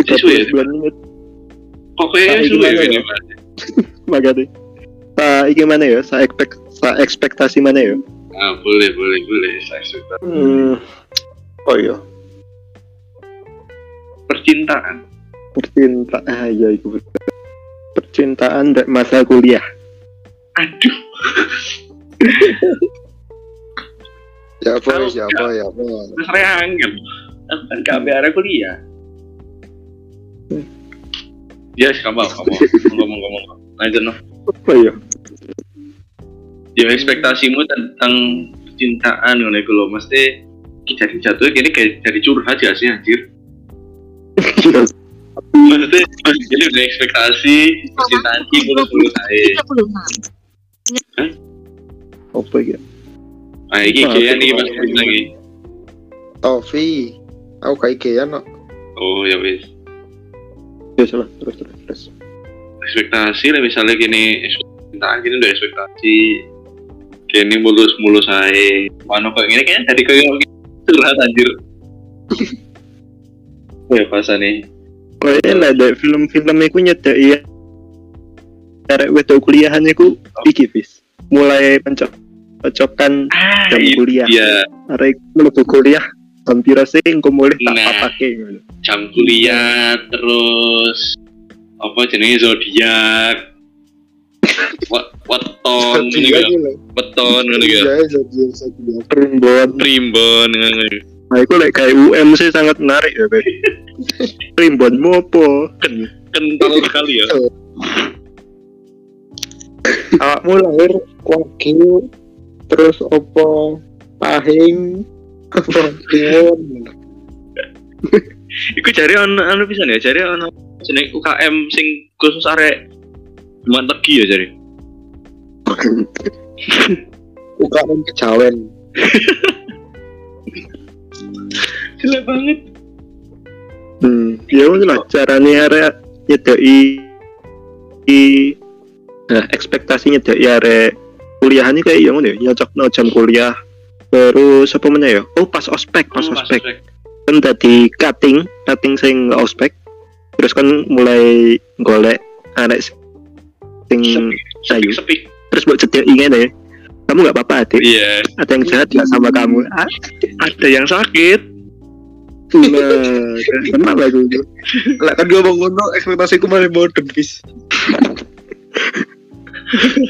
Sesuai ya? 39 menit. Kok kayaknya Ah, suwe ini, ya? Mas? Makanya. Sa iki mana ya? Sa expect sa ekspektasi mana ya? Ah, boleh, boleh, boleh. Saya suka. Hmm. Oh iya, Percintaan. percintaan. Ah iya itu betul. Percintaan dari masa kuliah. Aduh. Ya apa ya apa ya apa. Mas Reangel. Aku kan gak biar kuliah. Ya, yes, kamu, kamu. Ngomong, ngomong, ngomong. Lanjut, no. Apa ya? Ya, ekspektasimu tentang percintaan, ngono iku lho. Mesti jadi jatuhnya gini kayak jadi curhat ya sih, anjir. Maksudnya, jadi udah ekspektasi percintaan ki mulus-mulus aja. 36. Apa ya? Ini Wah, kayak nih mas lagi. Tofi. Aku kayak kian no. Oh ya wis. Ya salah, terus terus terus. Ekspektasi lah misalnya gini, gini udah ekspektasi. Gini mulus-mulus aja. Mana kayak gini kayaknya dari kayak curhat anjir. Oh ya pas nih. Kayaknya lah ada film-film iku nyedaki arek wedok kuliahan iku iki bis. Mulai mencocokkan Ah, jam itu kuliah. dia arek mlebu kuliah hampir sih engko mulai tak Nah. ngono. jam kuliah terus apa jenenge zodiak weton Iya, ya? iya. weton ngono ya? Iya, jadi jadi Primbon. primbon ngono Nah, itu like kayak UM sih sangat menarik ya, Beb. Primbon mopo. kental sekali ya? Awakmu lahir wagyu terus opo pahing opo kliwon iku jare ono anu pisan ya? Jare ono jeneng UKM sing khusus arek Jumat Legi ya jare UKM kejawen jelek banget Hmm, ya lah caranya arek nyedaki i nah, ekspektasi nyedaki arek kuliahan ini kayak yang ya, nyocokno jam kuliah. Terus apa mana ya? Oh, pas ospek, pas Oh, ospek. Kan tadi cutting, cutting sing ospek. Terus kan mulai golek arek sing sayu. Terus buat cedek ingin ya. Kamu nggak apa-apa, Adik. iya Ada yang jahat nggak sama kamu? Ah, ada yang sakit Nah, kenapa gue? lah kan dia ngomong ngono ekspektasiku malah modern bis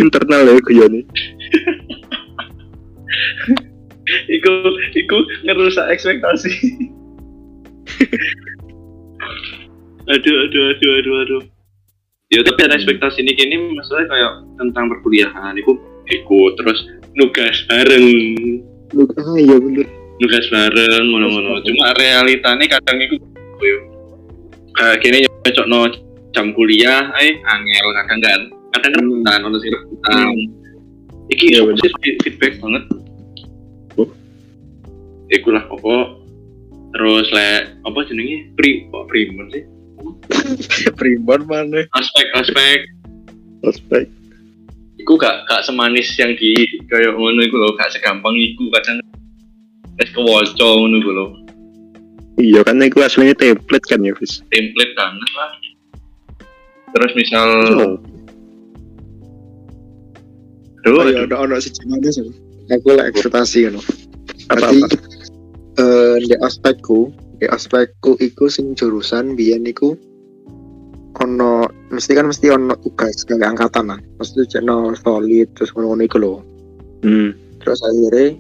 internal ya gue nih. iku iku ngerusak ekspektasi aduh aduh aduh aduh aduh ya tapi ada ekspektasi ini kini masalah kayak tentang perkuliahan iku iku terus nugas bareng. Ah iya bener. nugas bareng ngono-ngono. Cuma realitanya kadang iku koyo kayak kini nyocok no jam kuliah eh angel kadang kan kadang kan rebutan ono sing rebutan. Iki Iya, iya, feedback banget? Oh. iku lah pokok. Terus le apa jenenge? Pri kok primer sih primbon mana aspek aspek Ospek. iku gak gak semanis yang di kayak ngono iku lho gak segampang iku kadang wis kewoco ngono iku lho Iya kan itu aslinya template kan ya, Fis. template banget lah terus misal Oh. Aduh, oh ya aduh. ono gimana sih aku lah ekspektasi ngono Apa Berarti, apa? eh di aspekku aspekku iku sing jurusan biyen iku ono mesti kan mesti ono tugas kayak angkatan lah. Mesti channel solid terus ngono iku lho. Hmm. terus akhirnya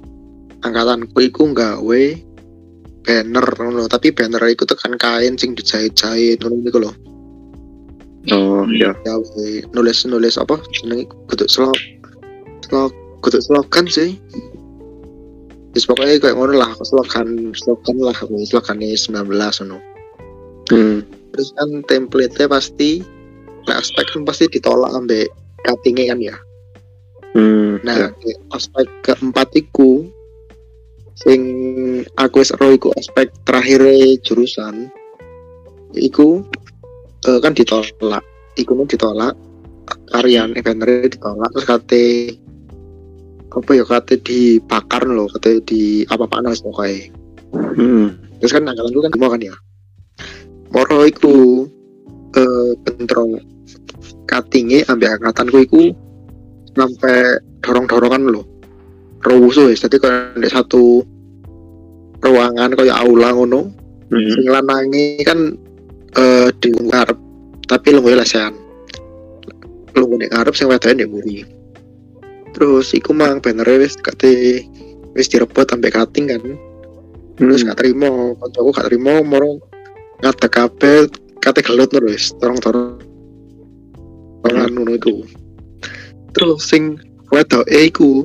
angkatanku iku nggawe banner ngono tapi banner iku tekan kain sing dijahit-jahit ngono iku lho. Oh iya. gawe nulis nulis apa jenenge kudu slog slog kudu slogan sih Terus pokoknya kayak ngono lah, slogan slogan lah, slogan ini 19 ngono. Hmm. Terus kan template-nya pasti, nah aspek kan pasti ditolak ambek cutting kan ya. Hmm. Nah, aspek keempat iku sing aku wis ero iku aspek terakhir jurusan iku eh, kan ditolak. Iku ditolak karyan eventernya ditolak terus kate apa ya kate dibakar loh kate di apa panas pokoknya. Hmm. terus kan angkatan kan mau kan ya? Moro iku eh bentrok. Cuttingnya ambek angkatanku iku sampai dorong-dorongan loh rusuh ya jadi kalau ada satu ruangan kayak aula ngono. Hmm. sing lanange kan eh di ngarep tapi lu lesehan. Lu nek ngarep sing wedane ndek mburi terus iku mang banner wis kate wis direbut sampai cutting kan. Terus Hmm. gak terima kancaku gak terima moro ngadeg kabeh kate gelut wis torong-torong. Torong ngono iku. Terus sing wedoke iku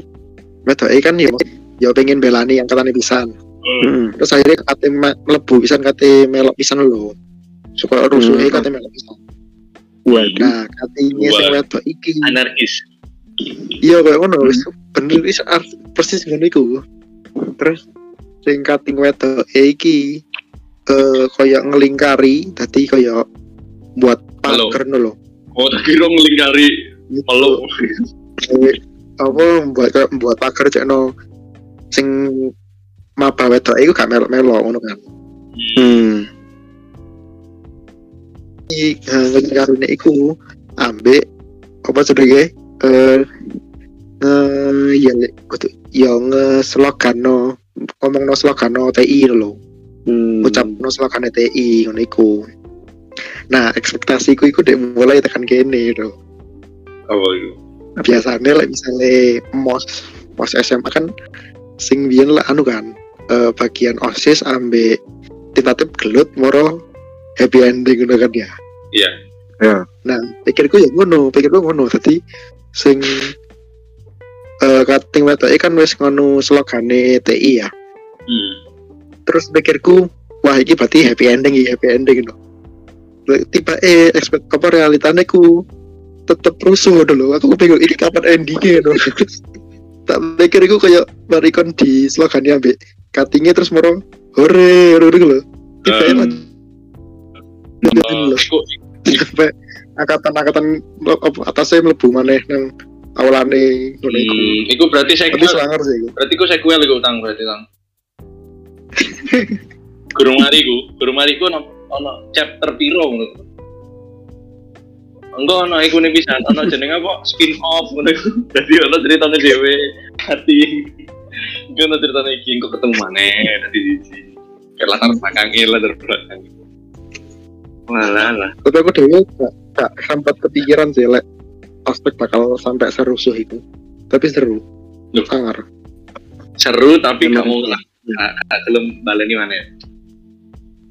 wedoke kan ya ya pengen belani yang katanya pisan. Hmm. terus akhirnya kate me- mlebu pisan kate melok pisan lho. Supaya rusuhe Hmm. kate melok pisan. Waduh. nah katanya sing wedok iki. Anarkis iya kayak ngono wis. Bener wis persis ngono iku. Terus sing cutting wedok iki eh kaya ngelingkari dadi kaya buat pagar ngono lho. Oh tak kira ngelingkari peluk Eh, apa buat buat pagar cekno sing maba wedok iku gak melok-melok ngono kan. Hmm. ngerti karune iku ambek apa jenenge eh eh ya lek kudu ya ngeslogano ngomongno slogano TI lho Hmm. ucapno slogane TI ngono iku. Nah ekspektasiku iku dek mulai tekan kene lho Apa itu? biasanya lah misalnya mos mos SMA kan sing biyen lah anu kan eh, bagian osis ambek tentatif gelut moro happy ending ngono kan ya? Iya. nah pikirku ya ngono pikirku ngono. Tadi sing eh kating wetoke kan wis ngono slogane TI ya. Hmm. terus pikirku wah iki berarti happy ending ya happy ending no tiba eh expect apa realitanya ku tetep rusuh dulu aku bingung ini kapan endingnya no tak pikir iku kayak barikon di slogannya ambek cuttingnya terus morong hore hore gitu loh. Tiba Hmm. loh iku sampai angkatan-angkatan atasnya mlebu maneh nang awalane ngono iku hmm, iku berarti saya sih iku berarti ku sequel iku utang berarti tang. Gurung mariku, gurung mariku ono ono chapter piro ngono. Enggak ono iku nih bisa ono jeneng apa spin off ngono iku. Dadi ono ceritane dhewe hati. Iku ono ceritane iki engko ketemu maneh dadi siji. Kayak latar belakangnya latar belakang. Walah lah. tapi aku dewe gak, gak sempat kepikiran sih lek aspek bakal sampai serusuh itu tapi seru Loh. sangar Seru tapi kamu lah. Gak gelem baleni mana ya.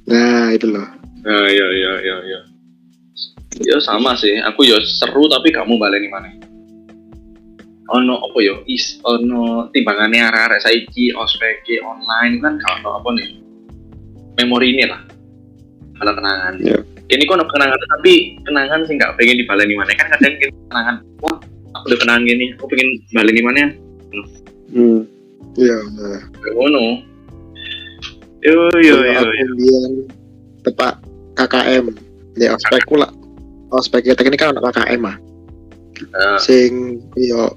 nah itu loh Ya ya ya ya ya. Ya sama sih, aku ya seru tapi kamu baleni mana? Ono apa ya? Is ono timbangannya arah-arah saiki ospek online kan kalau apa nih? Memori ini lah. Ada kenangan. Ya. Ini kok kenangan tapi kenangan sih nggak pengen dibaleni mana. Kan kadang kita kenangan wah aku udah kenangan gini aku pengen baleni mana. Hmm. iya nah. Kayak ngono. Yo yo yo biar tepak KKM ya ospekku lah. Ospeknya teknik kan anak KKM ah. Ah. sing yo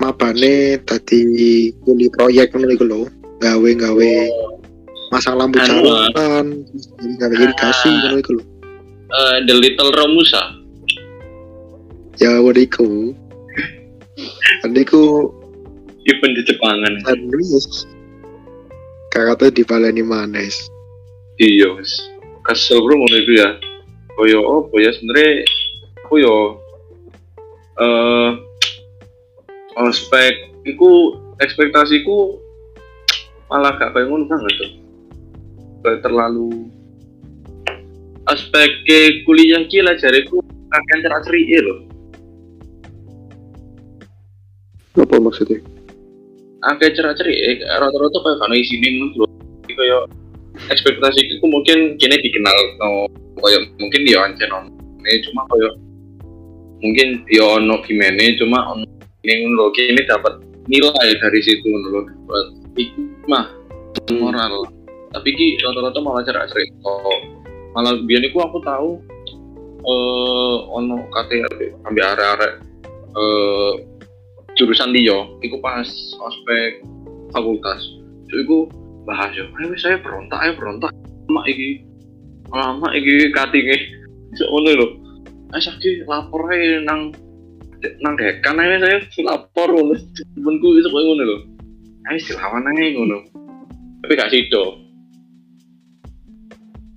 mabane tadi kuli proyek ngono iku lho. Gawe-gawe masang lampu Anu, jalan gawe irigasi ngono iku lho Eh, The Little Romusa. Ya wadiku Adiku event di Jepangan Andries kakaknya dibaleni manes iya kesel bro ngono itu ya. Koyo apa ya sebenarnya? Aku yo eh ospek iku ekspektasiku malah gak kayak ngono banget tuh terlalu aspek ke kuliah ki lah jariku cerak cerike loh Apa maksudnya? akeh cerak cerik rata-rata kayak ngono lho. Jadi kayak ekspektasi itu mungkin kini dikenal no kayak mungkin dia ancen ono ini cuma kayak mungkin dia ono gimana cuma ono ini lho kini dapat nilai dari situ lho. Dapat iku mah moral tapi ki rata-rata malah cerak cerik oh, malah biar iku aku tahu eh ono kate ambil arek-arek eh jurusan dia iku pas ospek fakultas. Jadi iku bahas ya ayo saya berontak ayo berontak. Lama iki lama iki katinge. Iso ngono lho. Ayo sakit lapor aja nang nang dekan aja saya lapor ngono. Temenku iso koyo ngono lho. Ayo silawan aja ngono. Tapi gak sido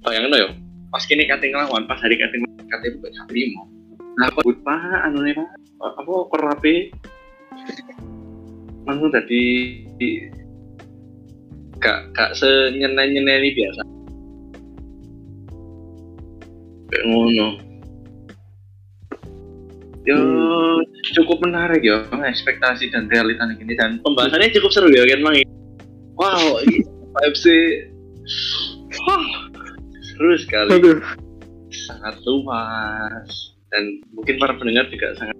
bayangin ya pas kini kating lawan pas hari kating kating bukan mau. Lah apa? Pak anu nih pak? Apa kerapi langsung tadi gak gak senyenai nyenai biasa. Kayak ngono. Ya cukup menarik ya ekspektasi dan realita ini dan pembahasannya cukup seru ya kan mang? Wow ini FC wah seru sekali. Aduh. sangat luas. Dan mungkin para pendengar juga sangat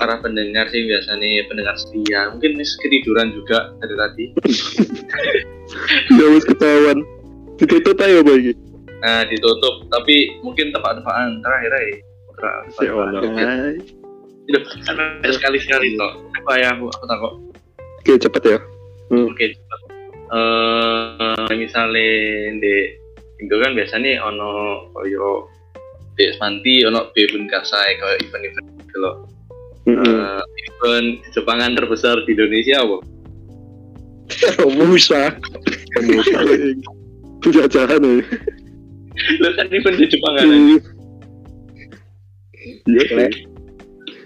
para pendengar sih biasanya pendengar setia. Mungkin nih ketiduran juga dari tadi. Ya wis ketahuan. Ditutup ayo bagi. nah ditutup. Tapi mungkin tepat-tepatan terakhir ya kan ada sekali-sekali toh apa ya aku aku takut. Oke cepet ya. oke cepat eh misalnya di itu kan biasanya ono koyo B Spanti ono B Bunkasai kayak event-event gitu loh. Heeh. Eh, event Jepangan terbesar di Indonesia apa? Romusa. Jajahan ya. Lo kan event di Jepangan aja. Iya. Lek.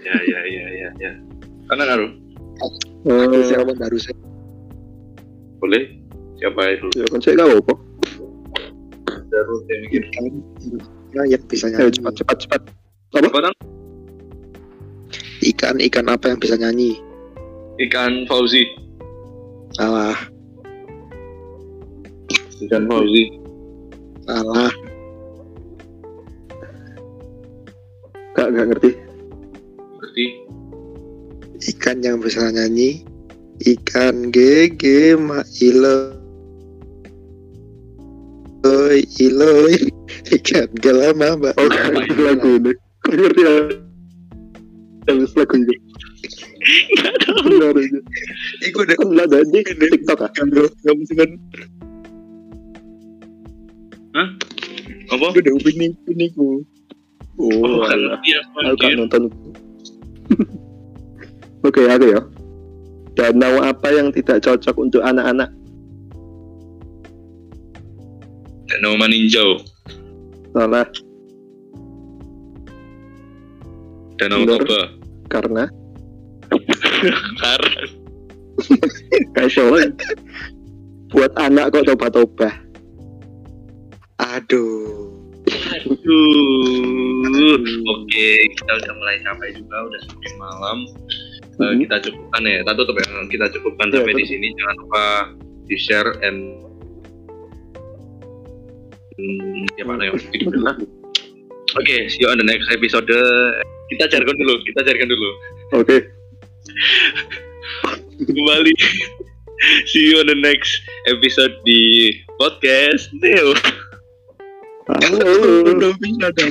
Ya ya ya ya ya. Karena karo Ada Eh, siapa baru saya boleh siapa itu? ya kan saya kau yang mikir. ya, yang bisa Ayo nyanyi. cepat cepat cepat. Apa? Ikan ikan apa yang bisa nyanyi? Ikan Fauzi. Salah, Ikan Fauzi. salah. Gak gak ngerti. Berarti Ikan yang bisa nyanyi. Ikan gege ma ilo. Oi, iloi. Ikan gelama mbak. Oh ngerti lagu ini. Kau ngerti ya? Yang lagu ini. Gak tahu. Benar aja. Iku udah Kan ada TikTok ah. Gak mesti kan apa? Iku udah upin nih niku. Oh, Oh, kan alah. ngerti ya, aku anjir. nonton. Oke, aku ya. Danau apa yang tidak cocok untuk anak-anak? Danau Maninjau. Salah, Danau Bener. Toba. karena Karena kayak buat anak kok toba-toba. Aduh. Aduh. Oke, kita udah mulai sampai juga, udah semakin malam. Eh, Hmm. kita cukupkan ya, kita tutup ya. Kita cukupkan Ya, sampai di tutup. sini. Jangan lupa di share and ya mana yang Oke, see you on the next episode. Kita jargon dulu, kita jargon dulu. Oke, Kembali. see you on the next episode di podcast Neo. halo. Udah bisa dah.